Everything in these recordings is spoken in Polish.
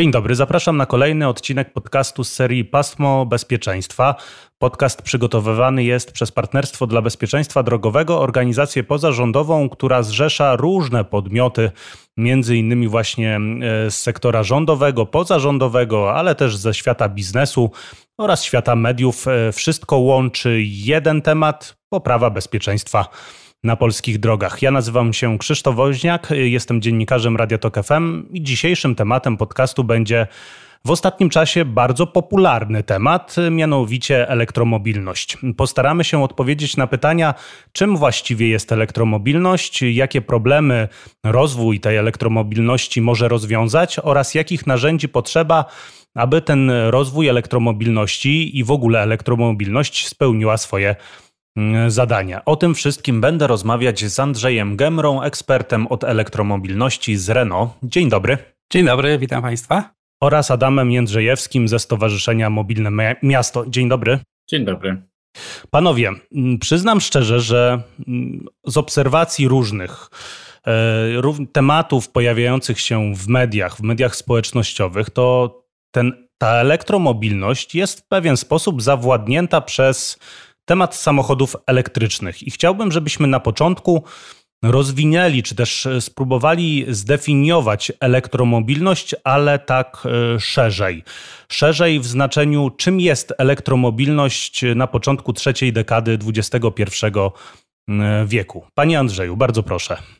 Dzień dobry, zapraszam na kolejny odcinek podcastu z serii Pasmo Bezpieczeństwa. Podcast przygotowywany jest przez Partnerstwo dla Bezpieczeństwa Drogowego, organizację pozarządową, która zrzesza różne podmioty, między innymi właśnie e, z sektora rządowego, pozarządowego, ale też ze świata biznesu oraz świata mediów. E, wszystko łączy jeden temat poprawa bezpieczeństwa na polskich drogach. Ja nazywam się Krzysztof Woźniak, jestem dziennikarzem Radio Tok FM i dzisiejszym tematem podcastu będzie w ostatnim czasie bardzo popularny temat, mianowicie elektromobilność. Postaramy się odpowiedzieć na pytania, czym właściwie jest elektromobilność, jakie problemy rozwój tej elektromobilności może rozwiązać oraz jakich narzędzi potrzeba, aby ten rozwój elektromobilności i w ogóle elektromobilność spełniła swoje zadania. O tym wszystkim będę rozmawiać z Andrzejem Gemrą, ekspertem od elektromobilności z Renault. Dzień dobry. Dzień dobry, witam Państwa. Oraz Adamem Jędrzejewskim ze Stowarzyszenia Mobilne Miasto. Dzień dobry. Dzień dobry. Panowie, mm, przyznam szczerze, że mm, z obserwacji różnych e, tematów pojawiających się w mediach, w mediach społecznościowych, to ten, ta elektromobilność jest w pewien sposób zawładnięta przez temat samochodów elektrycznych. I chciałbym, żebyśmy na początku rozwinęli, czy też spróbowali zdefiniować elektromobilność, ale tak e, szerzej. Szerzej w znaczeniu, czym jest elektromobilność na początku trzeciej dekady XXI e, wieku. Panie Andrzeju, bardzo proszę.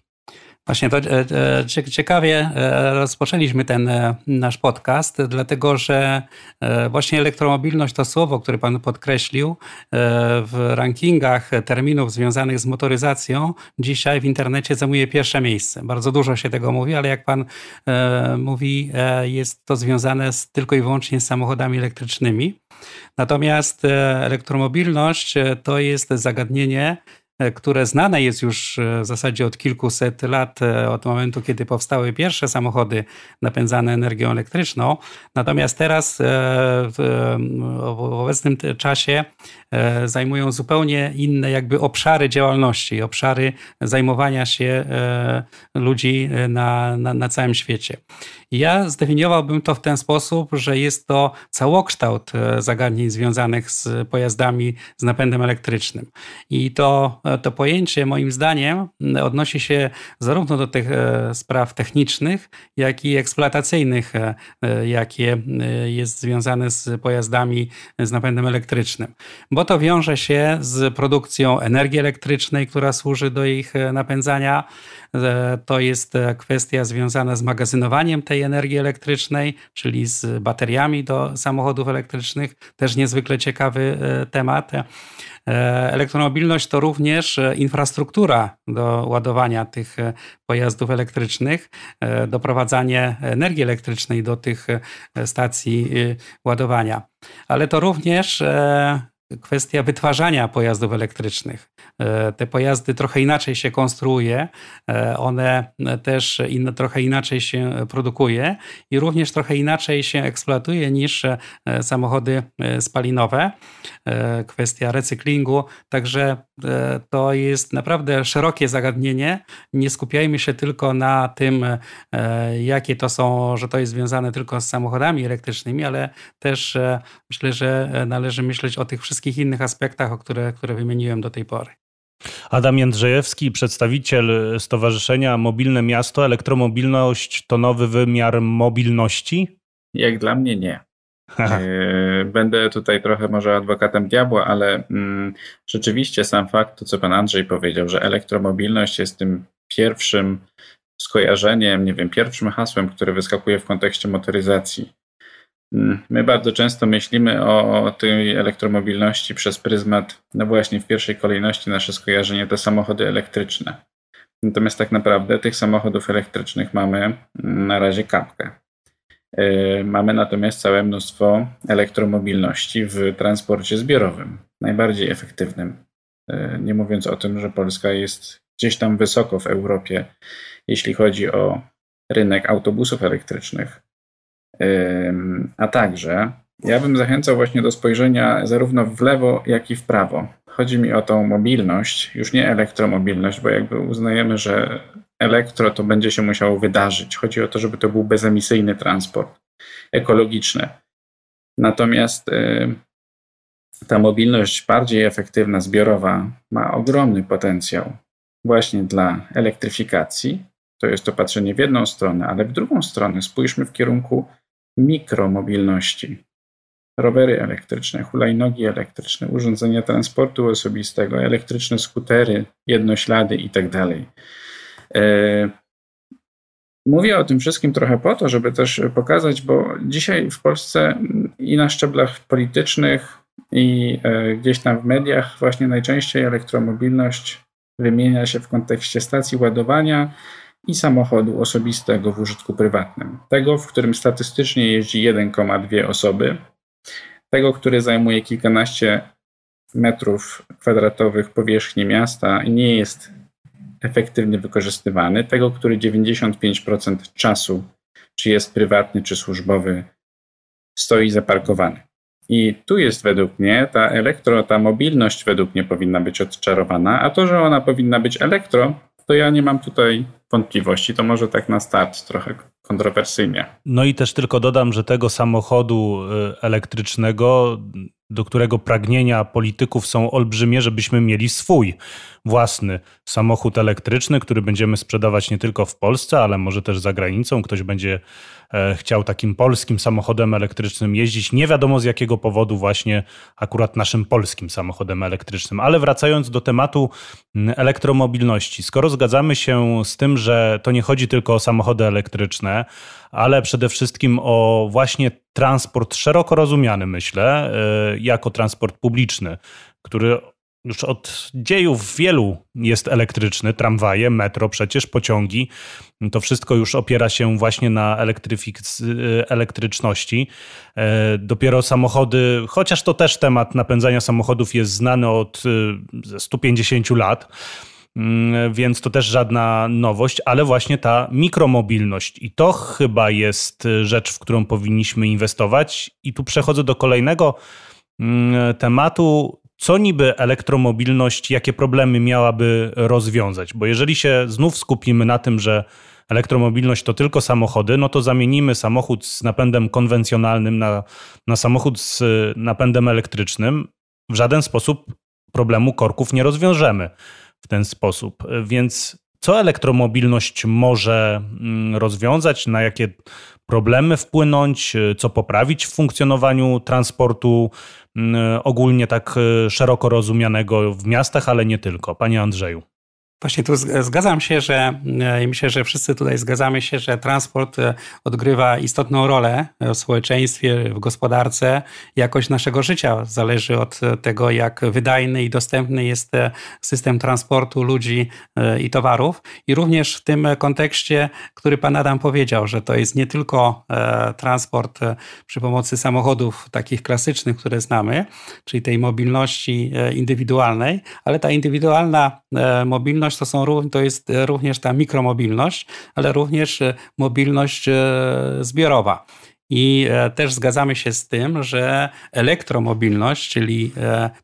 Właśnie to e, e, ciekawie e, rozpoczęliśmy ten nasz podcast, dlatego że właśnie elektromobilność to słowo, które Pan podkreślił w rankingach terminów związanych z motoryzacją dzisiaj w internecie zajmuje pierwsze miejsce. Bardzo dużo się tego mówi, ale jak Pan mówi, jest to związane z, tylko i wyłącznie z samochodami elektrycznymi. Natomiast elektromobilność to jest zagadnienie, które znane jest już e, w zasadzie od kilkuset lat, e, od momentu, kiedy powstały pierwsze samochody napędzane energią elektryczną. Natomiast teraz w, obecnym czasie zajmują zupełnie inne jakby obszary działalności, obszary zajmowania się ludzi na, na, na całym świecie. Ja zdefiniowałbym to w ten sposób, że jest to całokształt e, zagadnień związanych z pojazdami z napędem elektrycznym. I to, e, to pojęcie moim zdaniem odnosi się zarówno do tych e, spraw technicznych, jak i eksploatacyjnych, jakie jest związane z pojazdami z napędem elektrycznym. Bo to wiąże się z produkcją energii elektrycznej, która służy do ich napędzania. To jest kwestia związana z magazynowaniem tej energii elektrycznej, czyli z bateriami do samochodów elektrycznych. Też niezwykle ciekawy e, temat. E, elektromobilność to również e, infrastruktura do ładowania tych pojazdów elektrycznych, doprowadzanie energii elektrycznej do tych stacji ładowania. Ale to również kwestia wytwarzania pojazdów elektrycznych. E, te pojazdy trochę inaczej się konstruuje, e, one też in, trochę inaczej się produkuje i również trochę inaczej się eksploatuje niż e, samochody spalinowe. Kwestia recyklingu, także to jest naprawdę szerokie zagadnienie. Nie skupiajmy się tylko na tym, jakie to są, że to jest związane tylko z samochodami elektrycznymi, ale też myślę, że należy myśleć o tych wszystkich innych aspektach, o które, które wymieniłem do tej pory. Adam Jędrzejewski, przedstawiciel Stowarzyszenia Mobilne Miasto. Elektromobilność to nowy wymiar mobilności? Jak dla mnie nie. E, będę tutaj trochę może adwokatem diabła, ale mm, rzeczywiście sam fakt, to co pan Andrzej powiedział, że elektromobilność jest tym pierwszym skojarzeniem, nie wiem, pierwszym hasłem, które wyskakuje w kontekście motoryzacji. Mm, my bardzo często myślimy o tej elektromobilności przez pryzmat, no właśnie w pierwszej kolejności nasze skojarzenie to samochody elektryczne. Natomiast tak naprawdę tych samochodów elektrycznych mamy na razie kapkę. E, mamy natomiast całe mnóstwo elektromobilności w transporcie zbiorowym, najbardziej efektywnym. E, nie mówiąc o tym, że Polska jest gdzieś tam wysoko w Europie, jeśli chodzi o rynek autobusów elektrycznych. A także ja bym zachęcał właśnie do spojrzenia zarówno w lewo, jak i w prawo. Chodzi mi o tą mobilność, już nie elektromobilność, bo jakby uznajemy, że elektro to będzie się musiało wydarzyć. Chodzi o to, żeby to był bezemisyjny transport. ekologiczne. Natomiast y, ta mobilność bardziej efektywna, zbiorowa ma ogromny potencjał właśnie dla elektryfikacji. To jest to patrzenie w jedną stronę, ale w drugą stronę spójrzmy w kierunku mikromobilności. Rowery elektryczne, hulajnogi elektryczne, urządzenia transportu osobistego, elektryczne skutery, jednoślady itd. Tak e, mówię o tym wszystkim trochę po to, żeby też pokazać, bo dzisiaj w Polsce i na szczeblach politycznych, i e, gdzieś tam w mediach właśnie najczęściej elektromobilność wymienia się w kontekście stacji ładowania i samochodu osobistego w użytku prywatnym. Tego, w którym statystycznie jeździ 1,2 osoby, tego, który zajmuje kilkanaście metrów kwadratowych powierzchni miasta i nie jest efektywnie wykorzystywany, tego, który 95% czasu, czy jest prywatny, czy służbowy, stoi zaparkowany. I tu jest według mnie ta elektro, ta mobilność według mnie powinna być odczarowana, a to, że ona powinna być elektro, to ja nie mam tutaj wątpliwości. To może tak na start trochę kontrowersyjnie. No i też tylko dodam, że tego samochodu y, elektrycznego, do którego pragnienia polityków są olbrzymie, żebyśmy mieli swój własny samochód elektryczny, który będziemy sprzedawać nie tylko w Polsce, ale może też za granicą. Ktoś będzie chciał takim polskim samochodem elektrycznym jeździć. Nie wiadomo z jakiego powodu właśnie akurat naszym polskim samochodem elektrycznym. Ale wracając do tematu elektromobilności, skoro zgadzamy się z tym, że to nie chodzi tylko o samochody elektryczne, ale przede wszystkim o właśnie transport szeroko rozumiany, myślę, e, jako transport publiczny, który już od dziejów wielu jest elektryczny, tramwaje, metro, przecież pociągi. To wszystko już opiera się właśnie na elektryczności. E, dopiero samochody, chociaż to też temat napędzania samochodów jest znany od 150 e, lat, mm, więc to też żadna nowość, ale właśnie ta mikromobilność i to chyba jest rzecz, w którą powinniśmy inwestować. I tu przechodzę do kolejnego mm, tematu, co niby elektromobilność, jakie problemy miałaby rozwiązać? Bo jeżeli się znów skupimy na tym, że elektromobilność to tylko samochody, no to zamienimy samochód z napędem konwencjonalnym na, na samochód z napędem elektrycznym. W żaden sposób problemu korków nie rozwiążemy w ten sposób. Więc co elektromobilność może mm, rozwiązać, na jakie problemy wpłynąć, co poprawić w funkcjonowaniu transportu ogólnie tak e, szeroko rozumianego w miastach, ale nie tylko. Panie Andrzeju. Właśnie tu zgadzam się, że e, myślę, że wszyscy tutaj zgadzamy się, że transport e, odgrywa istotną rolę w społeczeństwie, w gospodarce. Jakość naszego życia zależy od tego, jak wydajny i dostępny jest e, system transportu ludzi i towarów. I również w tym kontekście, który pan Adam powiedział, że to jest nie tylko transport przy pomocy samochodów takich klasycznych, które znamy, czyli tej mobilności indywidualnej, ale ta indywidualna mobilność mobilność to, są, to jest również ta mikromobilność, ale również e, mobilność e, zbiorowa. I e, też zgadzamy się z tym, że elektromobilność, czyli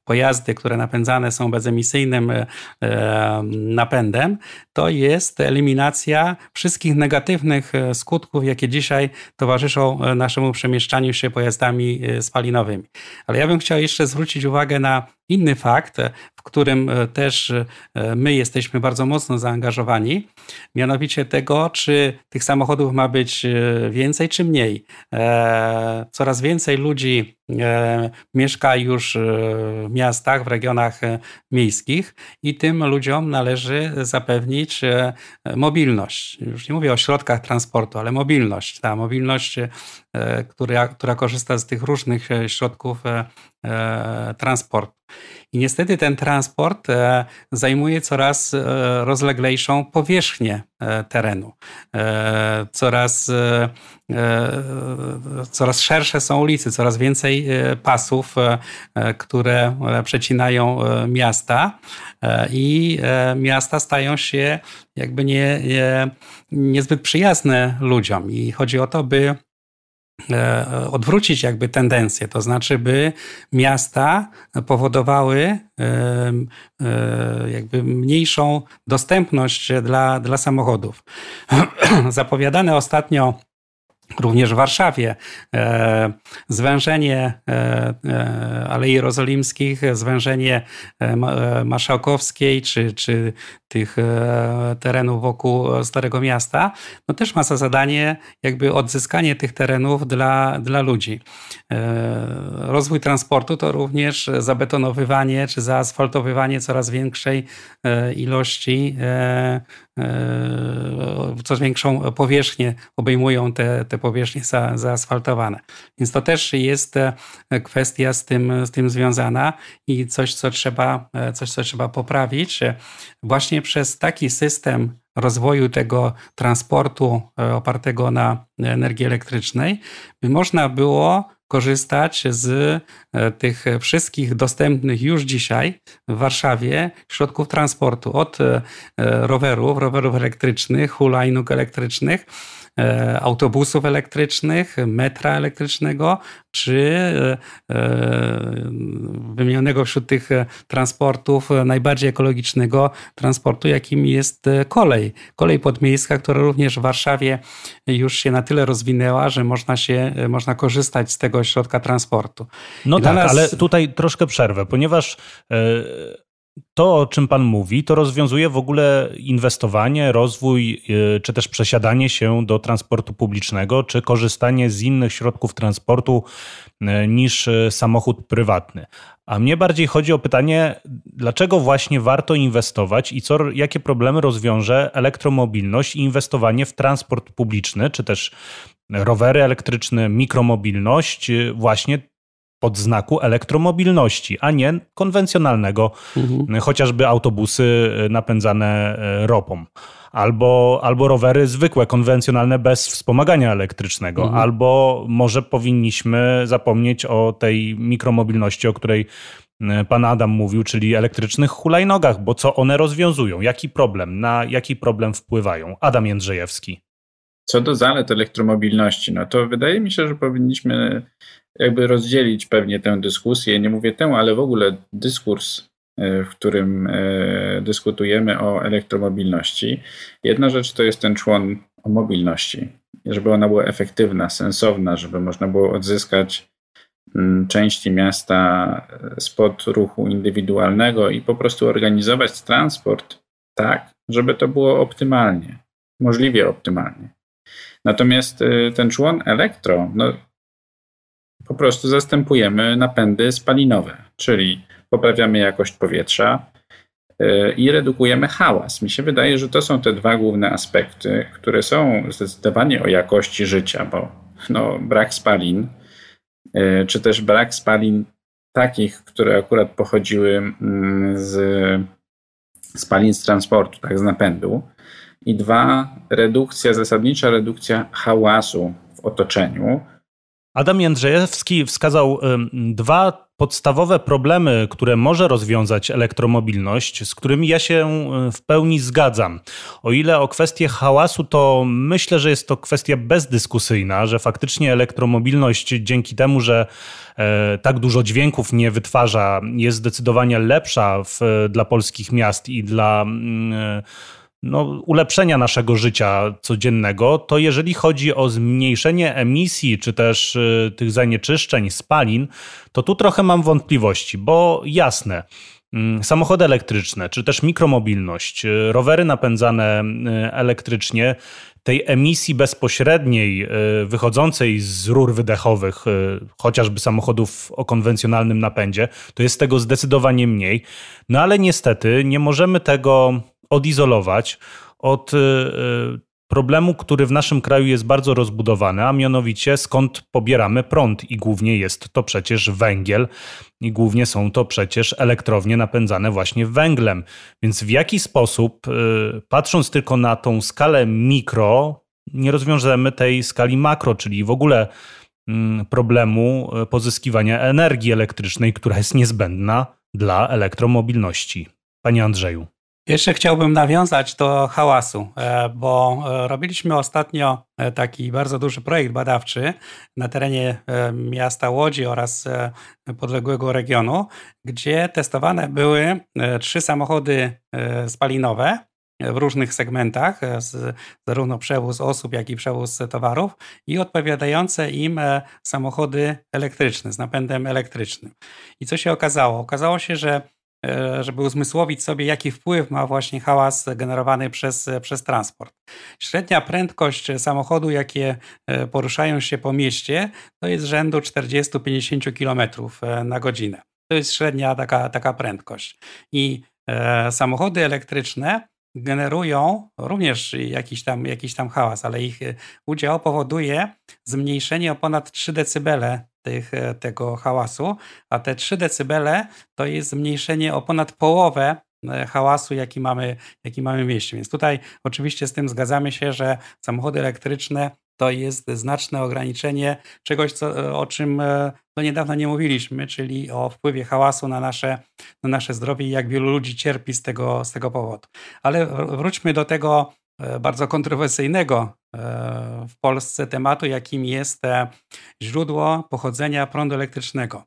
pojazdy, które napędzane są bezemisyjnym napędem, to jest eliminacja wszystkich negatywnych skutków, jakie dzisiaj towarzyszą naszemu przemieszczaniu się pojazdami spalinowymi. Ale ja bym chciał jeszcze zwrócić uwagę na inny fakt, w którym e, też e, my jesteśmy bardzo mocno zaangażowani, mianowicie tego, czy tych samochodów ma być e, więcej czy mniej. Coraz więcej ludzi mieszka już w miastach, w regionach miejskich i tym ludziom należy zapewnić mobilność. Już nie mówię o środkach transportu, ale mobilność. Ta mobilność, która, która korzysta z tych różnych środków transportu. I niestety ten transport e, zajmuje coraz e, rozleglejszą powierzchnię e, terenu. Coraz, coraz szersze są ulice, coraz więcej pasów, które przecinają miasta i miasta stają się jakby nie, nie, niezbyt przyjazne ludziom. I chodzi o to, by E, odwrócić jakby tendencję, to znaczy, by miasta powodowały e, e, jakby mniejszą dostępność dla, dla samochodów. Zapowiadane ostatnio Również w Warszawie e, zwężenie e, e, Alei Jerozolimskich, zwężenie Marszałkowskiej czy, czy tych terenów wokół Starego Miasta, no też ma za zadanie jakby odzyskanie tych terenów dla, dla ludzi. Rozwój transportu to również zabetonowywanie czy zaasfaltowywanie coraz większej ilości coraz większą powierzchnię obejmują te, te powierzchnie za, zaasfaltowane. Więc to też jest e, kwestia z tym, z tym związana i coś, co trzeba, e, coś, co trzeba poprawić. Właśnie przez taki system rozwoju tego transportu e, opartego na energii elektrycznej, by można było korzystać z e, tych wszystkich dostępnych już dzisiaj w Warszawie środków transportu, od e, rowerów, rowerów elektrycznych, hulajnóg elektrycznych, E, autobusów elektrycznych, metra elektrycznego, czy e, e, wymienionego wśród tych transportów najbardziej ekologicznego transportu, jakim jest kolej. Kolej podmiejska, która również w Warszawie już się na tyle rozwinęła, że można się, można korzystać z tego środka transportu. No I tak, nas... ale tutaj troszkę przerwę, ponieważ to, o czym Pan mówi, to rozwiązuje w ogóle inwestowanie, rozwój, y, czy też przesiadanie się do transportu publicznego, czy korzystanie z innych środków transportu y, niż y, samochód prywatny. A mnie bardziej chodzi o pytanie, dlaczego właśnie warto inwestować i co, jakie problemy rozwiąże elektromobilność i inwestowanie w transport publiczny, czy też rowery elektryczne, mikromobilność, właśnie pod znaku elektromobilności, a nie konwencjonalnego, mhm. chociażby autobusy e, napędzane e, ropą. Albo, albo rowery zwykłe, konwencjonalne, bez wspomagania elektrycznego, mhm. albo może powinniśmy zapomnieć o tej mikromobilności, o której e, pan Adam mówił, czyli elektrycznych hulajnogach, bo co one rozwiązują? Jaki problem? Na jaki problem wpływają? Adam Jędrzejewski. Co do zalet elektromobilności, no to wydaje mi się, że powinniśmy jakby rozdzielić pewnie tę dyskusję. Nie mówię tę, ale w ogóle dyskurs, e, w którym e, dyskutujemy o elektromobilności. Jedna rzecz to jest ten człon o mobilności, żeby ona była efektywna, sensowna, żeby można było odzyskać mm, części miasta e, spod ruchu indywidualnego i po prostu organizować transport tak, żeby to było optymalnie, możliwie optymalnie. Natomiast ten człon elektro, no, po prostu zastępujemy napędy spalinowe, czyli poprawiamy jakość powietrza y, i redukujemy hałas. Mi się wydaje, że to są te dwa główne aspekty, które są zdecydowanie o jakości życia, bo no, brak spalin, y, czy też brak spalin takich, które akurat pochodziły mm, z spalin z transportu, tak z napędu. I dwa, redukcja, zasadnicza redukcja hałasu w otoczeniu, Adam Jędrzejewski wskazał dwa podstawowe problemy, które może rozwiązać elektromobilność, z którymi ja się w pełni zgadzam. O ile o kwestię hałasu, to myślę, że jest to kwestia bezdyskusyjna, że faktycznie elektromobilność dzięki temu, że e, tak dużo dźwięków nie wytwarza, jest zdecydowanie lepsza w, dla polskich miast i dla mm, no, ulepszenia naszego życia codziennego, to jeżeli chodzi o zmniejszenie emisji czy też y, tych zanieczyszczeń, spalin, to tu trochę mam wątpliwości, bo jasne, mm, samochody elektryczne, czy też mikromobilność, y, rowery napędzane y, elektrycznie, tej emisji bezpośredniej wychodzącej z rur wydechowych, chociażby samochodów o konwencjonalnym napędzie, to jest tego zdecydowanie mniej. No ale niestety nie możemy tego odizolować od y, y, problemu, który w naszym kraju jest bardzo rozbudowany, a mianowicie skąd pobieramy prąd i głównie jest to przecież węgiel i głównie są to przecież elektrownie napędzane właśnie węglem. Więc w jaki sposób, y, patrząc tylko na tą skalę mikro, nie rozwiążemy tej skali makro, czyli w ogóle mm, problemu pozyskiwania energii elektrycznej, która jest niezbędna dla elektromobilności. Panie Andrzeju. Jeszcze chciałbym nawiązać do hałasu, e, bo e, robiliśmy ostatnio e, taki bardzo duży projekt badawczy na terenie miasta Łodzi oraz podległego regionu, gdzie testowane były trzy samochody spalinowe w różnych segmentach, zarówno przewóz osób, jak i przewóz towarów i odpowiadające im samochody elektryczne z napędem elektrycznym. I co się okazało? Okazało się, że żeby uzmysłowić sobie, jaki wpływ ma właśnie hałas generowany przez, przez transport. Średnia prędkość samochodu, jakie e, poruszają się po mieście, to jest rzędu 40-50 km e, na godzinę. To jest średnia taka, taka prędkość. I e, samochody elektryczne generują również jakiś tam, jakiś tam hałas, ale ich udział powoduje zmniejszenie o ponad 3 dB tych, e, tego hałasu, a te 3 dB to jest zmniejszenie o ponad połowę e, hałasu, jaki mamy, jaki mamy w mieście. Więc tutaj oczywiście z tym zgadzamy się, że samochody elektryczne to jest znaczne ograniczenie czegoś, co, e, o czym do niedawna nie mówiliśmy, czyli o wpływie hałasu na nasze, na nasze zdrowie i jak wielu ludzi cierpi z tego, z tego powodu. Ale wróćmy do tego bardzo kontrowersyjnego e, w Polsce tematu, jakim jest e, źródło pochodzenia prądu elektrycznego.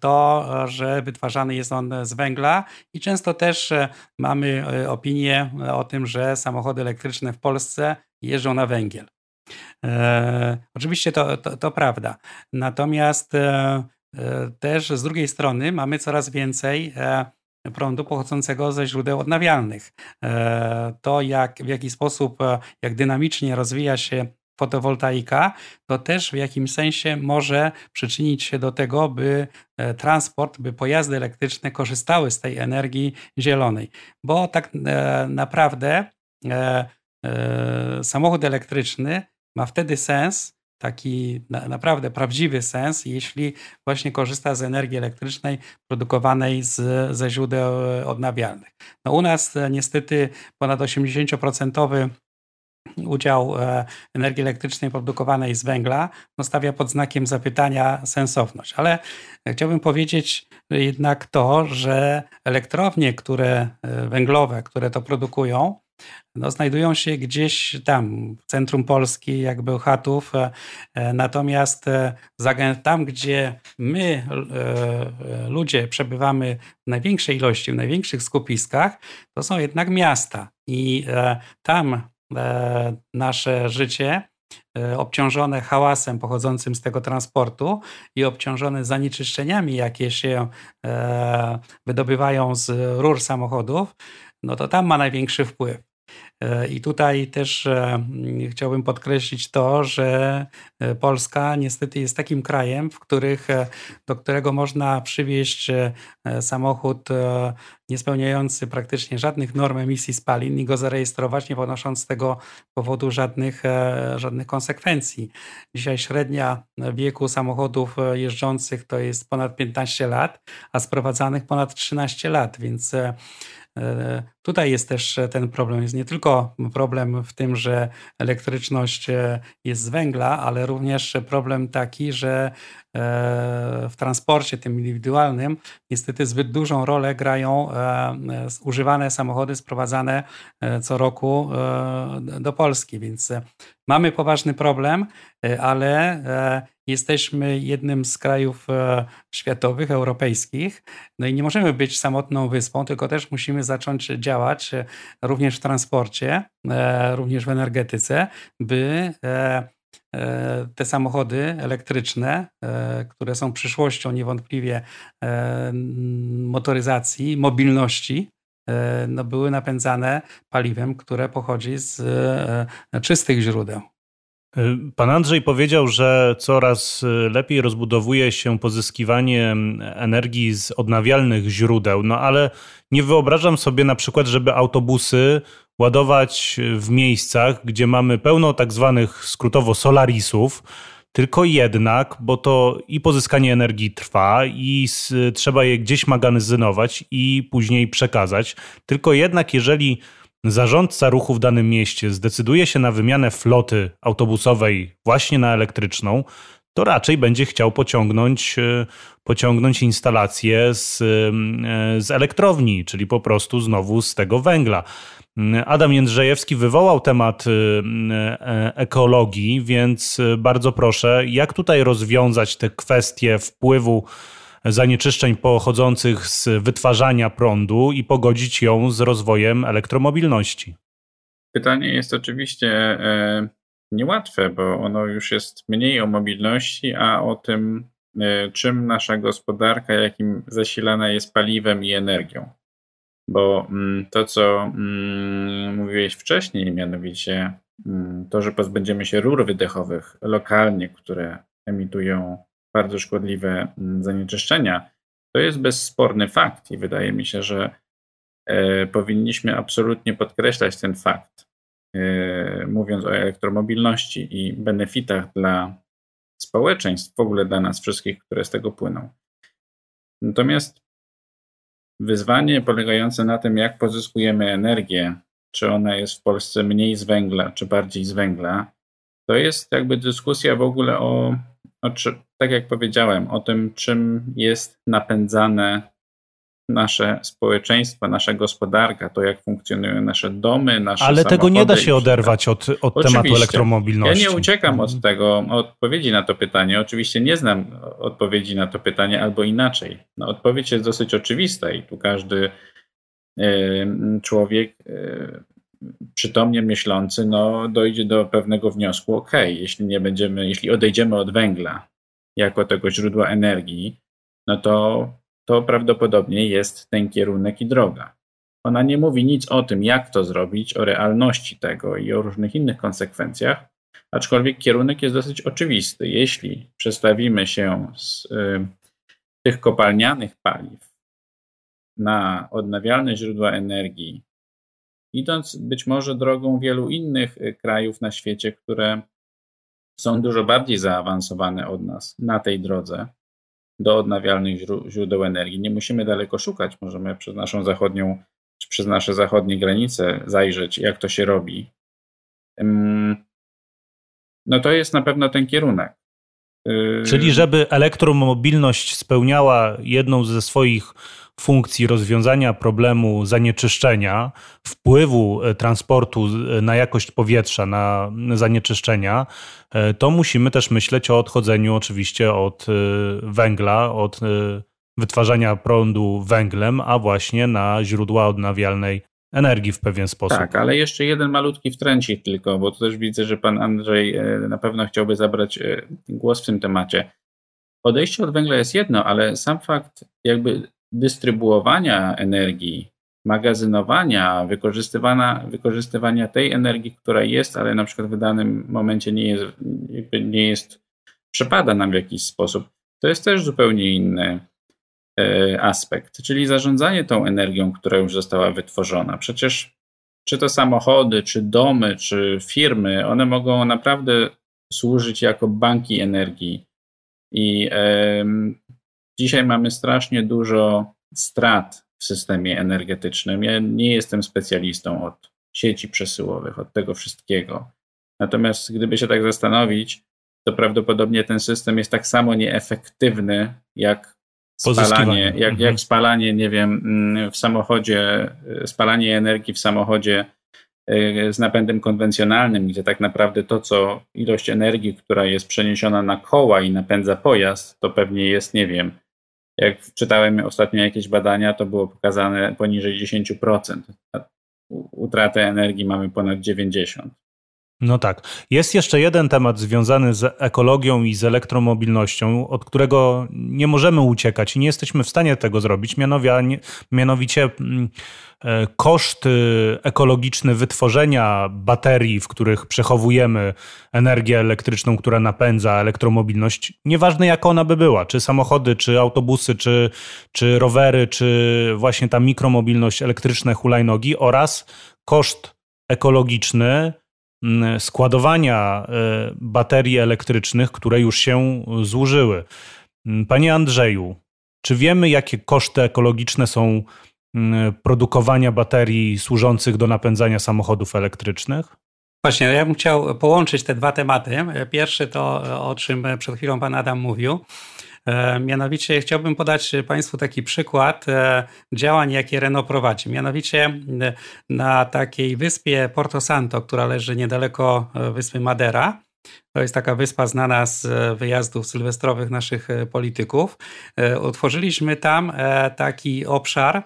To, że wytwarzany jest on z węgla i często też mamy opinię o tym, że samochody elektryczne w Polsce jeżdżą na węgiel. Oczywiście to, to, to prawda. Natomiast też z drugiej strony mamy coraz więcej prądu pochodzącego ze źródeł odnawialnych. E, to, jak, w jaki sposób, e, jak dynamicznie rozwija się fotowoltaika, to też w jakimś sensie może przyczynić się do tego, by e, transport, by pojazdy elektryczne korzystały z tej energii zielonej. Bo tak naprawdę samochód elektryczny ma wtedy sens, taki na, naprawdę prawdziwy sens, jeśli właśnie korzysta z energii elektrycznej produkowanej z, ze źródeł odnawialnych. No u nas e, niestety ponad 80% udział e, energii elektrycznej produkowanej z węgla no stawia pod znakiem zapytania sensowność. Ale chciałbym powiedzieć jednak to, że elektrownie, które e, węglowe, które to produkują, no, znajdują się gdzieś tam, w centrum Polski, jak Bełchatów. E, e, natomiast e, tam, gdzie my, ludzie, przebywamy w największej ilości, w największych skupiskach, to są jednak miasta. I tam nasze życie obciążone hałasem pochodzącym z tego transportu i obciążone zanieczyszczeniami, jakie się wydobywają z rur samochodów, no to tam ma największy wpływ. E, I tutaj też e, chciałbym podkreślić to, że e, Polska niestety jest takim krajem, w których, do którego można przywieźć samochód niespełniający praktycznie żadnych norm emisji spalin i go zarejestrować, nie ponosząc z tego powodu żadnych, żadnych konsekwencji. Dzisiaj średnia wieku samochodów jeżdżących to jest ponad 15 lat, a sprowadzanych ponad 13 lat, więc tutaj jest też ten problem. Jest nie tylko problem w tym, że elektryczność e, jest z węgla, ale również problem taki, że e, w transporcie tym indywidualnym niestety zbyt dużą rolę grają używane samochody sprowadzane co roku do Polski. Więc mamy poważny problem, ale Jesteśmy jednym z krajów e, światowych, europejskich, no i nie możemy być samotną wyspą, tylko też musimy zacząć działać e, również w transporcie, e, również w energetyce, by te samochody elektryczne, które są przyszłością niewątpliwie motoryzacji, mobilności, no były napędzane paliwem, które pochodzi z czystych źródeł. Pan Andrzej powiedział, że coraz y, lepiej rozbudowuje się pozyskiwanie energii z odnawialnych źródeł, no ale nie wyobrażam sobie na przykład, żeby autobusy ładować w miejscach, gdzie mamy pełno tak zwanych skrótowo solarisów, tylko jednak, bo to i pozyskanie energii trwa, i trzeba je gdzieś magazynować i później przekazać. Tylko jednak, jeżeli zarządca ruchu w danym mieście zdecyduje się na wymianę floty autobusowej właśnie na elektryczną, to raczej będzie chciał pociągnąć, e, pociągnąć instalację z, e, z elektrowni, czyli po prostu znowu z tego węgla. Adam Jędrzejewski wywołał temat e, ekologii, więc bardzo proszę, jak tutaj rozwiązać te kwestie wpływu zanieczyszczeń pochodzących z wytwarzania prądu i pogodzić ją z rozwojem elektromobilności? Pytanie jest oczywiście e, niełatwe, bo ono już jest mniej o mobilności, a o tym, e, czym nasza gospodarka, jakim zasilana jest paliwem i energią. Bo mm, to, co mm, mówiłeś wcześniej, mianowicie mm, to, że pozbędziemy się rur wydechowych lokalnie, które emitują bardzo szkodliwe zanieczyszczenia, to jest bezsporny fakt i wydaje mi się, że e, powinniśmy absolutnie podkreślać ten fakt, e, mówiąc o elektromobilności i benefitach dla społeczeństw, w ogóle dla nas wszystkich, które z tego płyną. Natomiast wyzwanie polegające na tym, jak pozyskujemy energię, czy ona jest w Polsce mniej z węgla, czy bardziej z węgla, to jest jakby dyskusja w ogóle o czy, tak jak powiedziałem, o tym, czym jest napędzane nasze społeczeństwo, nasza gospodarka, to jak funkcjonują nasze domy, nasze Ale tego nie da się oderwać od, od tematu elektromobilności. Ja nie uciekam od tego, od odpowiedzi na to pytanie. Oczywiście nie znam odpowiedzi na to pytanie, albo inaczej. No, odpowiedź jest dosyć oczywista i tu każdy człowiek przytomnie myślący no, dojdzie do pewnego wniosku, ok, jeśli nie będziemy, jeśli odejdziemy od węgla jako tego źródła energii, no to to prawdopodobnie jest ten kierunek i droga. Ona nie mówi nic o tym, jak to zrobić, o realności tego i o różnych innych konsekwencjach, aczkolwiek kierunek jest dosyć oczywisty. Jeśli przestawimy się z y, tych kopalnianych paliw na odnawialne źródła energii, idąc być może drogą wielu innych y, krajów na świecie, które są dużo bardziej zaawansowane od nas na tej drodze, do odnawialnych źródeł energii. Nie musimy daleko szukać, możemy przez naszą zachodnią, czy przez nasze zachodnie granice zajrzeć, jak to się robi. No to jest na pewno ten kierunek. Y, Czyli żeby elektromobilność spełniała jedną ze swoich funkcji rozwiązania problemu zanieczyszczenia, wpływu e, transportu e, na jakość powietrza, na zanieczyszczenia, e, to musimy też myśleć o odchodzeniu oczywiście od węgla, od wytwarzania prądu węglem, a właśnie na źródła odnawialnej energii w pewien sposób. Tak, ale jeszcze jeden malutki wtręcik tylko, bo tu też widzę, że pan Andrzej na pewno chciałby zabrać głos w tym temacie. Odejście od węgla jest jedno, ale sam fakt jakby dystrybuowania energii, magazynowania, wykorzystywania, wykorzystywania tej energii, która jest, ale na przykład w danym momencie nie jest, nie jest przepada nam w jakiś sposób, to jest też zupełnie inny e, aspekt, czyli zarządzanie tą energią, która już została wytworzona. Przecież czy to samochody, czy domy, czy firmy, one mogą naprawdę służyć jako banki energii. I Dzisiaj mamy strasznie dużo strat w systemie energetycznym. Ja nie jestem specjalistą od sieci przesyłowych, od tego wszystkiego. Natomiast gdyby się tak zastanowić, to prawdopodobnie ten system jest tak samo nieefektywny jak spalanie, jak, jak mhm. spalanie, nie wiem, mm, w samochodzie, spalanie energii w samochodzie y, z napędem konwencjonalnym, gdzie tak naprawdę to, co ilość energii, która jest przeniesiona na koła i napędza pojazd, to pewnie jest, nie wiem, jak czytałem ostatnio jakieś badania, to było pokazane poniżej 10%. Utratę energii mamy ponad 90%. No tak. Jest jeszcze jeden temat związany z ekologią i z elektromobilnością, od którego nie możemy uciekać i nie jesteśmy w stanie tego zrobić. Mianowicie mm, e, koszt ekologiczny wytworzenia baterii, w których przechowujemy energię elektryczną, która napędza elektromobilność, nieważne jaka ona by była, czy samochody, czy autobusy, czy, czy rowery, czy właśnie ta mikromobilność, elektryczne hulajnogi oraz koszt ekologiczny składowania e, baterii elektrycznych, które już się zużyły. Panie Andrzeju, czy wiemy, jakie koszty ekologiczne są produkowania baterii służących do napędzania samochodów elektrycznych? Właśnie, ja bym chciał połączyć te dwa tematy. Pierwszy to, o czym przed chwilą pan Adam mówił, mianowicie chciałbym podać Państwu taki przykład e, działań, jakie Renault prowadzi. Mianowicie e, na takiej wyspie Porto Santo, która leży niedaleko wyspy Madera, To jest taka wyspa znana z wyjazdów sylwestrowych naszych polityków. Utworzyliśmy tam taki obszar,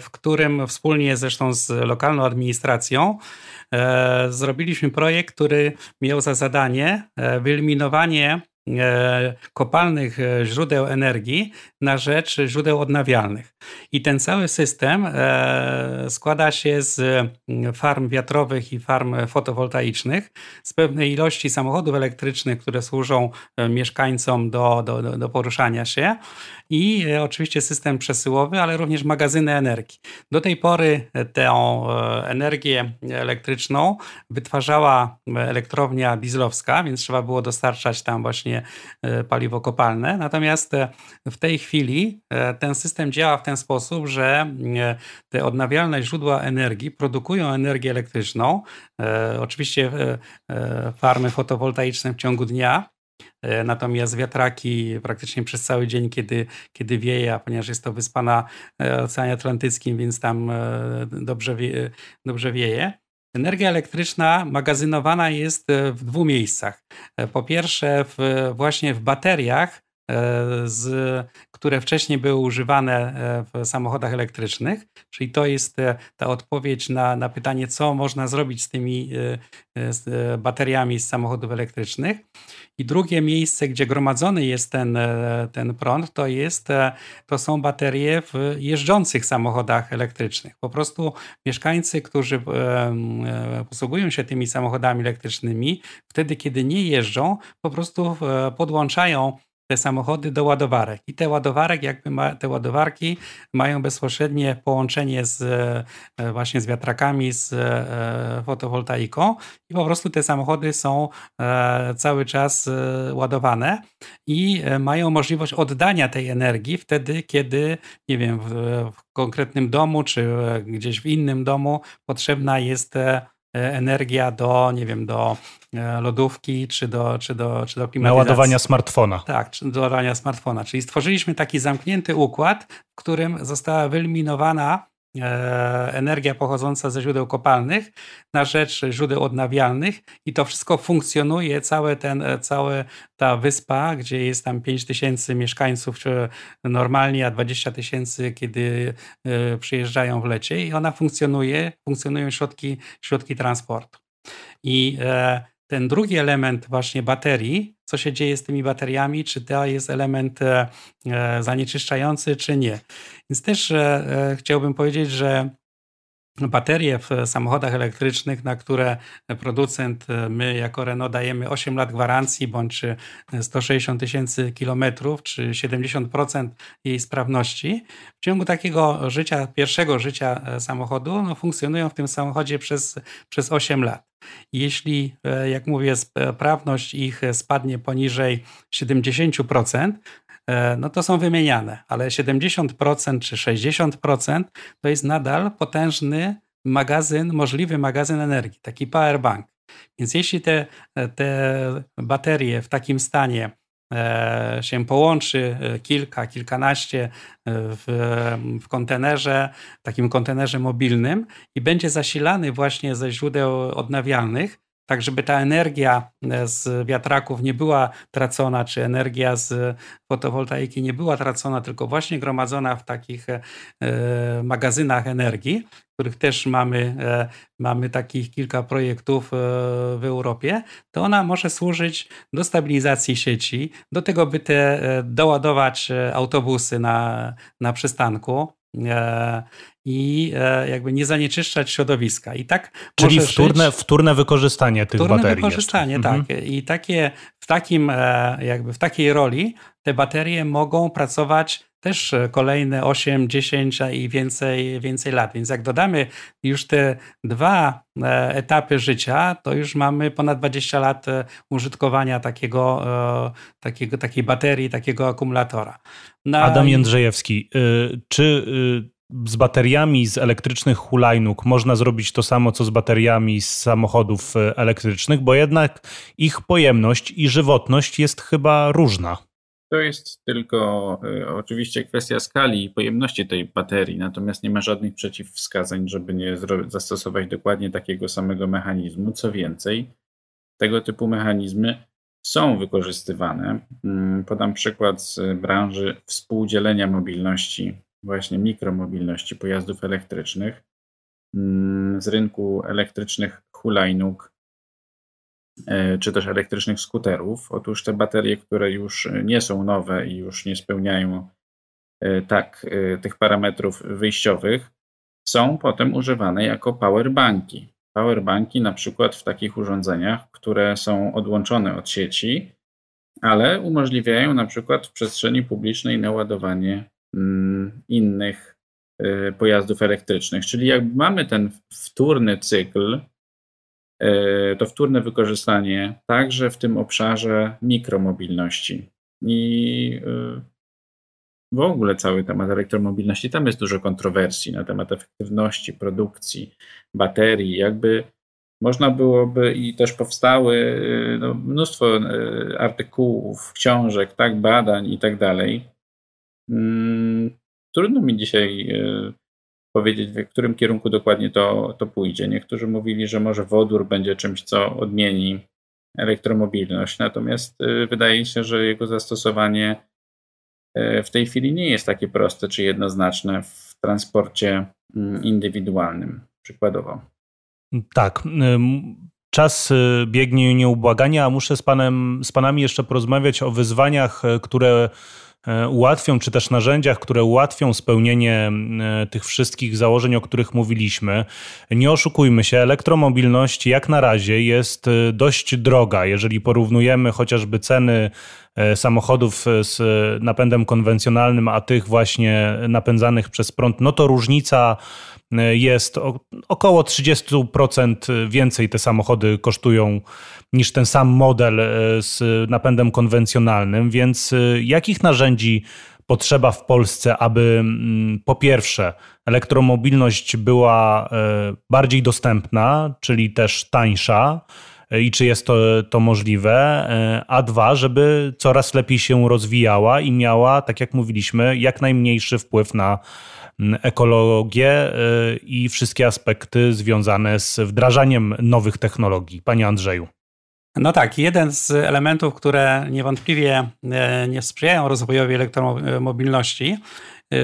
w którym wspólnie zresztą z lokalną administracją zrobiliśmy projekt, który miał za zadanie wyeliminowanie E, kopalnych e, źródeł energii na rzecz źródeł odnawialnych. I ten cały system e, składa się z mm, farm wiatrowych i farm fotowoltaicznych, z pewnej ilości samochodów elektrycznych, które służą mieszkańcom do, do, do poruszania się i oczywiście system przesyłowy, ale również magazyny energii. Do tej pory tę energię elektryczną wytwarzała elektrownia dieslowska, więc trzeba było dostarczać tam właśnie E, paliwo kopalne. Natomiast e, w tej chwili e, ten system działa w ten sposób, że te odnawialne źródła energii produkują energię elektryczną. Oczywiście farmy fotowoltaiczne w ciągu dnia, Natomiast wiatraki praktycznie przez cały dzień, kiedy, kiedy wieje, a ponieważ jest to wyspa na Oceanie Atlantyckim, więc tam dobrze, wie, dobrze wieje. Energia elektryczna magazynowana jest e, w dwóch miejscach. E, po pierwsze, w, właśnie w bateriach, e, z, które wcześniej były używane w samochodach elektrycznych, czyli to jest ta odpowiedź na, na pytanie, co można zrobić z tymi z bateriami z samochodów elektrycznych. I drugie miejsce, gdzie gromadzony jest ten, e, ten prąd, to, jest, e, to są baterie w jeżdżących samochodach elektrycznych. Po prostu mieszkańcy, którzy e, posługują się tymi samochodami elektrycznymi, wtedy, kiedy nie jeżdżą, po prostu podłączają te samochody do ładowarek. I te ładowarek, jakby ma, te ładowarki mają bezpośrednie połączenie z e, właśnie z wiatrakami, z e, fotowoltaiką i po prostu te samochody są e, cały czas ładowane i mają możliwość oddania tej energii wtedy, kiedy, nie wiem, w, w konkretnym domu czy gdzieś w innym domu potrzebna jest E, energia do, nie wiem, do e, lodówki czy do, czy do, czy do klimatyzacji. Naładowania smartfona. Tak, czy do ładowania smartfona. Czyli stworzyliśmy taki zamknięty układ, w którym została wyeliminowana E, energia pochodząca ze źródeł kopalnych na rzecz źródeł odnawialnych i to wszystko funkcjonuje, całe ten, e, cała ta wyspa, gdzie jest tam 5 tysięcy mieszkańców normalnie, a 20 tysięcy, kiedy e, przyjeżdżają w lecie i ona funkcjonuje, funkcjonują środki, środki transportu. I ten drugi element właśnie baterii, co się dzieje z tymi bateriami, czy to jest element e, e, zanieczyszczający, czy nie. Więc też e, chciałbym powiedzieć, że baterie w samochodach elektrycznych, na które producent, my jako Renault dajemy 8 lat gwarancji, bądź 160 tysięcy kilometrów, czy 70% jej sprawności, w ciągu takiego życia, pierwszego życia samochodu, no, funkcjonują w tym samochodzie przez, przez 8 lat. Jeśli, e, jak mówię, sprawność ich spadnie poniżej 70%, e, no to są wymieniane, ale 70% czy 60% to jest nadal potężny magazyn, możliwy magazyn energii, taki powerbank. Więc jeśli te, te baterie w takim stanie E, się połączy e, kilka, kilkanaście e, w, w kontenerze, takim kontenerze mobilnym i będzie zasilany właśnie ze źródeł odnawialnych, tak żeby ta energia z wiatraków nie była tracona, czy energia z fotowoltaiki nie była tracona, tylko właśnie gromadzona w takich magazynach energii, których też mamy, e, mamy takich kilka projektów e, w Europie, to ona może służyć do stabilizacji sieci, do tego, by te e, doładować autobusy na, na przystanku i jakby nie zanieczyszczać środowiska. I tak Czyli wtórne, wtórne wykorzystanie tych wtórne baterii. wykorzystanie, jeszcze. tak. Mhm. I takie, w, takim, jakby w takiej roli te baterie mogą pracować też e, kolejne 8, 10 i więcej, więcej lat. Więc jak dodamy już te dwa e, etapy życia, to już mamy ponad 20 lat e, użytkowania takiego, takiego, takiej baterii, takiego akumulatora. No Adam Jędrzejewski, czy z bateriami z elektrycznych hulajnóg można zrobić to samo, co z bateriami z samochodów elektrycznych, bo jednak ich pojemność i żywotność jest chyba różna. To jest tylko y, oczywiście kwestia skali i pojemności tej baterii, natomiast nie ma żadnych przeciwwskazań, żeby nie zastosować dokładnie takiego samego mechanizmu. Co więcej, tego typu mechanizmy są wykorzystywane. Mm, podam przykład z branży współdzielenia mobilności, właśnie mikromobilności pojazdów elektrycznych, mm, z rynku elektrycznych hulajnóg, e, czy też elektrycznych skuterów. Otóż te baterie, które już nie są nowe i już nie spełniają e, tak e, tych parametrów wyjściowych, są potem używane jako powerbanki powerbanki na przykład w takich urządzeniach, które są odłączone od sieci, ale umożliwiają na przykład w przestrzeni publicznej naładowanie mm, innych y, pojazdów elektrycznych. Czyli jakby mamy ten wtórny cykl, y, to wtórne wykorzystanie także w tym obszarze mikromobilności. I y, w ogóle cały temat elektromobilności, tam jest dużo kontrowersji na temat efektywności produkcji baterii, jakby można byłoby i też powstały y, no, mnóstwo y, artykułów, książek, tak, badań i tak dalej. Mm, trudno mi dzisiaj y, powiedzieć, w którym kierunku dokładnie to, to pójdzie. Niektórzy mówili, że może wodór będzie czymś, co odmieni elektromobilność, natomiast wydaje się, że jego zastosowanie w tej chwili nie jest takie proste czy jednoznaczne w transporcie mm, indywidualnym, przykładowo. Tak. Czas y, biegnie nieubłaganie, a muszę z, panem, z panami jeszcze porozmawiać o wyzwaniach, e, które e, ułatwią, czy też narzędziach, które ułatwią spełnienie tych wszystkich założeń, o których mówiliśmy. Nie oszukujmy się, elektromobilność jak na razie jest dość droga, jeżeli porównujemy chociażby ceny E, samochodów z napędem konwencjonalnym, a tych właśnie napędzanych przez prąd, no to różnica e, jest około 30% więcej te samochody kosztują niż ten sam model e, z napędem konwencjonalnym, więc jakich narzędzi potrzeba w Polsce, aby mm, po pierwsze elektromobilność była bardziej dostępna, czyli też tańsza, i czy jest to, to możliwe, e, a dwa, żeby coraz lepiej się rozwijała i miała, tak jak mówiliśmy, jak najmniejszy wpływ na mm, ekologię e, i wszystkie aspekty związane z wdrażaniem nowych technologii. Panie Andrzeju. No tak, jeden z elementów, które niewątpliwie e, nie sprzyjają rozwojowi elektromobilności,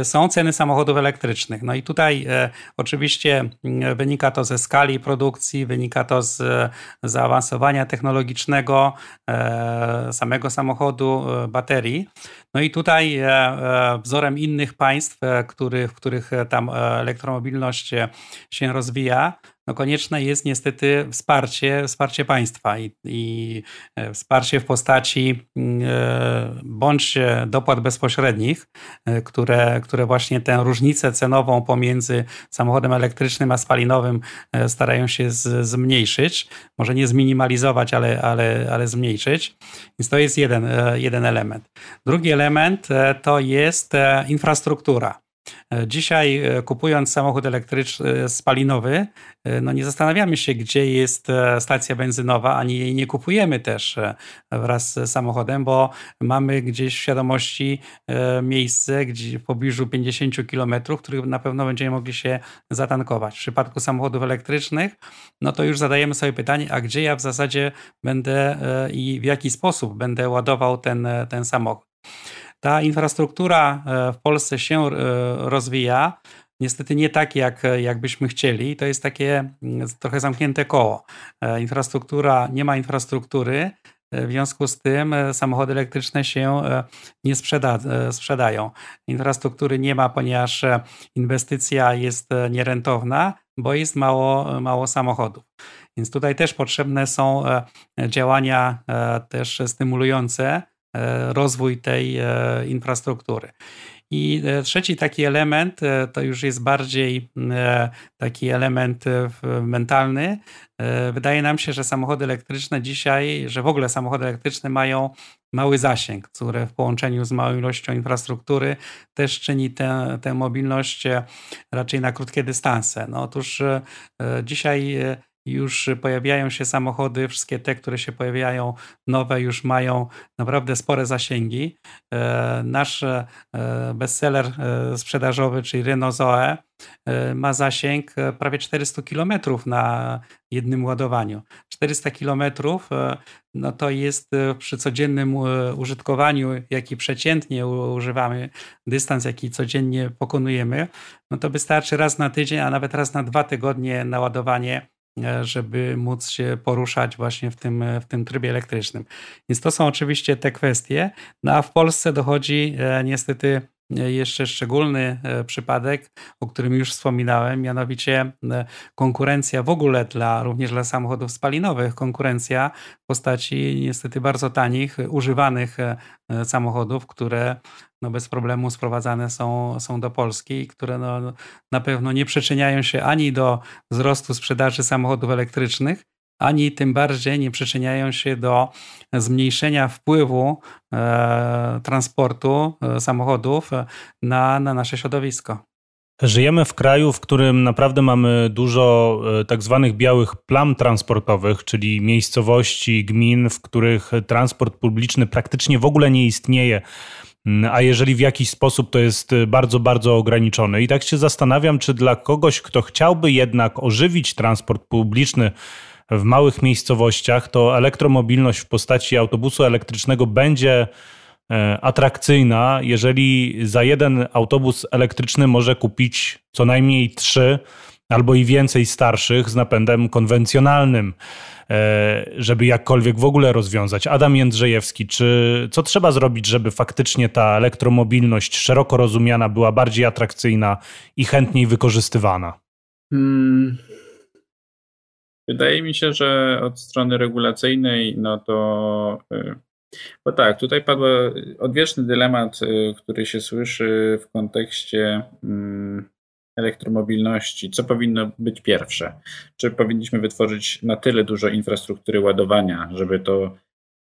są ceny samochodów elektrycznych. No i tutaj e, oczywiście mm, wynika to ze skali produkcji, wynika to z zaawansowania technologicznego samego samochodu, baterii. No i tutaj wzorem innych państw, w których tam elektromobilność się rozwija, no konieczne jest niestety wsparcie, wsparcie państwa i, i e, wsparcie w postaci mm, e, bądź dopłat bezpośrednich, e, które, które właśnie tę różnicę cenową pomiędzy samochodem elektrycznym a spalinowym starają się z, zmniejszyć. Może nie zminimalizować, ale, ale, ale zmniejszyć. Więc to jest jeden, jeden element. Drugi element to jest infrastruktura. E, dzisiaj e, kupując samochód elektryczny e, spalinowy, no nie zastanawiamy się, gdzie jest stacja benzynowa, ani jej nie kupujemy też wraz z samochodem, bo mamy gdzieś w świadomości miejsce gdzie w pobliżu 50 km, których na pewno będziemy mogli się zatankować. W przypadku samochodów elektrycznych, no to już zadajemy sobie pytanie, a gdzie ja w zasadzie będę i w jaki sposób będę ładował ten, ten samochód. Ta infrastruktura e, w Polsce się e, rozwija. Niestety nie tak, jak, jak byśmy chcieli. To jest takie mm, trochę zamknięte koło. E, infrastruktura, nie ma infrastruktury, w związku z tym samochody elektryczne się nie sprzeda, sprzedają. Infrastruktury nie ma, ponieważ inwestycja jest nierentowna, bo jest mało, mało samochodów. Więc tutaj też potrzebne są działania też stymulujące rozwój tej e, infrastruktury. I e, trzeci taki element to już jest bardziej taki element mentalny. Wydaje nam się, że samochody elektryczne dzisiaj, że w ogóle samochody elektryczne mają mały zasięg, które w połączeniu z małą ilością infrastruktury też czyni tę, tę mobilność raczej na krótkie dystanse. No otóż dzisiaj już pojawiają się samochody, wszystkie te, które się pojawiają nowe, już mają naprawdę spore zasięgi. Nasz bestseller sprzedażowy, czyli Renault Zoe, ma zasięg prawie 400 km na jednym ładowaniu. 400 km no to jest przy codziennym użytkowaniu, jaki przeciętnie używamy, dystans, jaki codziennie pokonujemy, no to wystarczy raz na tydzień, a nawet raz na dwa tygodnie naładowanie e, żeby móc się poruszać właśnie w tym, w tym trybie elektrycznym. Więc to są oczywiście te kwestie. No a w Polsce dochodzi e, niestety jeszcze szczególny e, przypadek, o którym już wspominałem, mianowicie e, konkurencja w ogóle dla, również dla samochodów spalinowych, konkurencja w postaci niestety bardzo tanich, używanych e, samochodów, które no bez problemu sprowadzane są, są do Polski które no, na pewno nie przyczyniają się ani do wzrostu sprzedaży samochodów elektrycznych, ani tym bardziej nie przyczyniają się do zmniejszenia wpływu e, transportu e, samochodów na, na nasze środowisko. Żyjemy w kraju, w którym naprawdę mamy dużo e, tak zwanych białych plam transportowych, czyli miejscowości, gmin, w których transport publiczny praktycznie w ogóle nie istnieje. Mm, a jeżeli w jakiś sposób to jest bardzo, bardzo ograniczone. I tak się zastanawiam, czy dla kogoś, kto chciałby jednak ożywić transport publiczny, w małych miejscowościach, to elektromobilność w postaci autobusu elektrycznego będzie e, atrakcyjna, jeżeli za jeden autobus elektryczny może kupić co najmniej trzy albo i więcej starszych z napędem konwencjonalnym, e, żeby jakkolwiek w ogóle rozwiązać. Adam Jędrzejewski, czy co trzeba zrobić, żeby faktycznie ta elektromobilność szeroko rozumiana była bardziej atrakcyjna i chętniej wykorzystywana? Hmm. Wydaje mi się, że od strony regulacyjnej, no to. Y, bo tak, tutaj padł odwieczny dylemat, y, który się słyszy w kontekście mm, elektromobilności. Co powinno być pierwsze? Czy powinniśmy wytworzyć na tyle dużo infrastruktury ładowania, żeby to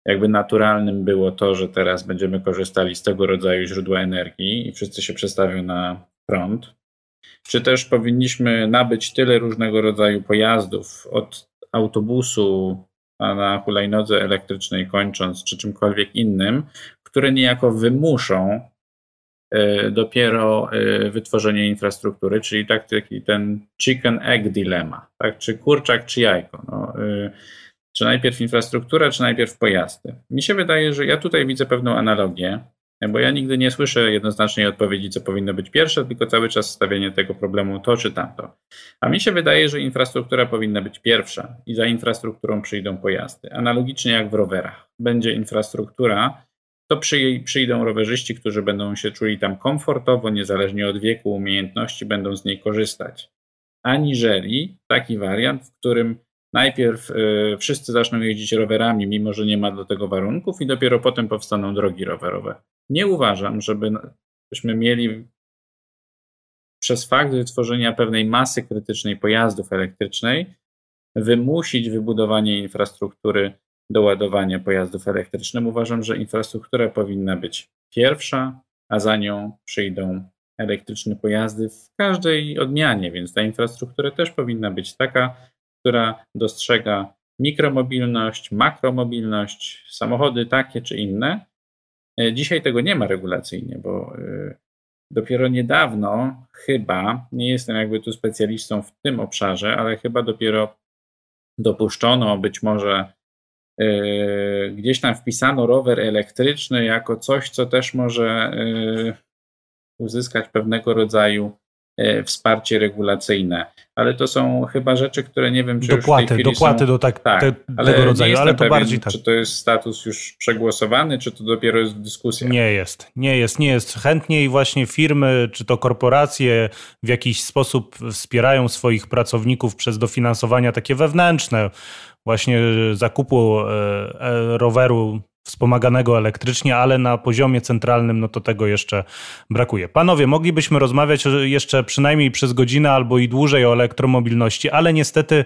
jakby naturalnym było to, że teraz będziemy korzystali z tego rodzaju źródła energii i wszyscy się przestawią na prąd? Czy też powinniśmy nabyć tyle różnego rodzaju pojazdów, od autobusu, a na hulajnodze elektrycznej kończąc, czy czymkolwiek innym, które niejako wymuszą dopiero e, wytworzenie infrastruktury, czyli tak taki ten chicken egg dilemma, tak? czy kurczak, czy jajko. No, e, czy najpierw infrastruktura, czy najpierw pojazdy. Mi się wydaje, że ja tutaj widzę pewną analogię, bo ja nigdy nie słyszę jednoznacznej odpowiedzi, co powinno być pierwsze, tylko cały czas stawianie tego problemu to czy tamto. A mi się wydaje, że infrastruktura powinna być pierwsza i za infrastrukturą przyjdą pojazdy. Analogicznie jak w rowerach. Będzie infrastruktura, to przy, przyjdą rowerzyści, którzy będą się czuli tam komfortowo, niezależnie od wieku, umiejętności, będą z niej korzystać. Aniżeli taki wariant, w którym najpierw y, wszyscy zaczną jeździć rowerami, mimo że nie ma do tego warunków, i dopiero potem powstaną drogi rowerowe. Nie uważam, żeby byśmy mieli przez fakt wytworzenia pewnej masy krytycznej pojazdów elektrycznej wymusić wybudowanie infrastruktury do ładowania pojazdów elektrycznych. Uważam, że infrastruktura powinna być pierwsza, a za nią przyjdą elektryczne pojazdy w każdej odmianie, więc ta infrastruktura też powinna być taka, która dostrzega mikromobilność, makromobilność, samochody takie czy inne. Dzisiaj tego nie ma regulacyjnie, bo e, dopiero niedawno, chyba, nie jestem jakby tu specjalistą w tym obszarze, ale chyba dopiero dopuszczono, być może gdzieś tam wpisano rower elektryczny jako coś, co też może uzyskać pewnego rodzaju E, wsparcie regulacyjne. Ale to są chyba rzeczy, które nie wiem, czy dopłaty, dopłaty są... do tak, tak te, ale tego rodzaju, ale to pewien, bardziej tak. Czy to jest status już przegłosowany, czy to dopiero jest dyskusja? Nie jest, nie jest, nie jest. Chętniej właśnie firmy, czy to korporacje w jakiś sposób wspierają swoich pracowników przez dofinansowania takie wewnętrzne, właśnie zakupu e, e, roweru wspomaganego elektrycznie, ale na poziomie centralnym no to tego jeszcze brakuje. Panowie, moglibyśmy rozmawiać jeszcze przynajmniej przez godzinę albo i dłużej o elektromobilności, ale niestety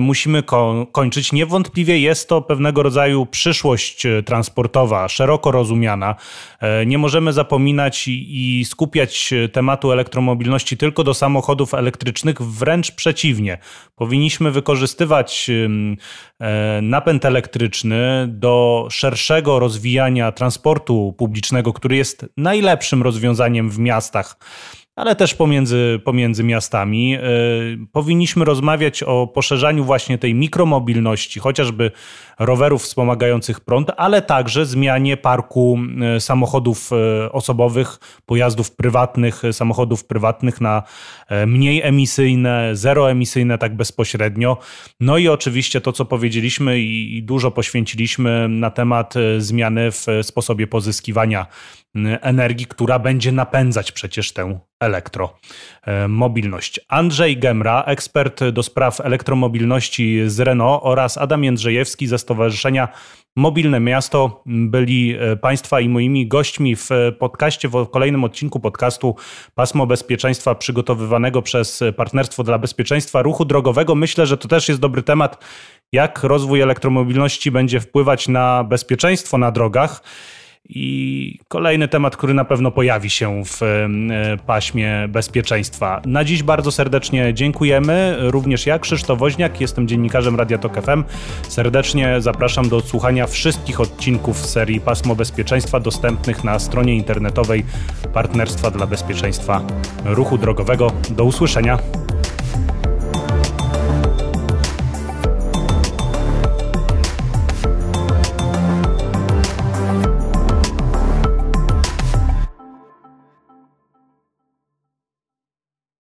musimy ko kończyć. Niewątpliwie jest to pewnego rodzaju przyszłość e, transportowa, szeroko rozumiana. E, nie możemy zapominać i skupiać tematu elektromobilności tylko do samochodów elektrycznych, wręcz przeciwnie. Powinniśmy wykorzystywać e, napęd elektryczny do szerszego rozwijania transportu publicznego, który jest najlepszym rozwiązaniem w miastach ale też pomiędzy, pomiędzy miastami. E, powinniśmy rozmawiać o poszerzaniu właśnie tej mikromobilności, chociażby rowerów wspomagających prąd, ale także zmianie parku e, samochodów e, osobowych, pojazdów prywatnych, samochodów prywatnych na mniej emisyjne, zeroemisyjne tak bezpośrednio. No i oczywiście to, co powiedzieliśmy i dużo poświęciliśmy na temat zmiany w sposobie pozyskiwania energii, która będzie napędzać przecież tę elektromobilność. Andrzej Gemra, ekspert do spraw elektromobilności z Renault oraz Adam Jędrzejewski ze Stowarzyszenia Mobilne Miasto byli e, Państwa i moimi gośćmi w podcaście, w kolejnym odcinku podcastu Pasmo Bezpieczeństwa przygotowywanego przez Partnerstwo dla Bezpieczeństwa Ruchu Drogowego. Myślę, że to też jest dobry temat, jak rozwój elektromobilności będzie wpływać na bezpieczeństwo na drogach. I kolejny temat, który na pewno pojawi się w e, paśmie bezpieczeństwa. Na dziś bardzo serdecznie dziękujemy. Również ja, Krzysztof Woźniak, jestem dziennikarzem Radia Tok FM. Serdecznie zapraszam do odsłuchania wszystkich odcinków serii Pasmo Bezpieczeństwa dostępnych na stronie internetowej Partnerstwa dla Bezpieczeństwa Ruchu Drogowego. Do usłyszenia.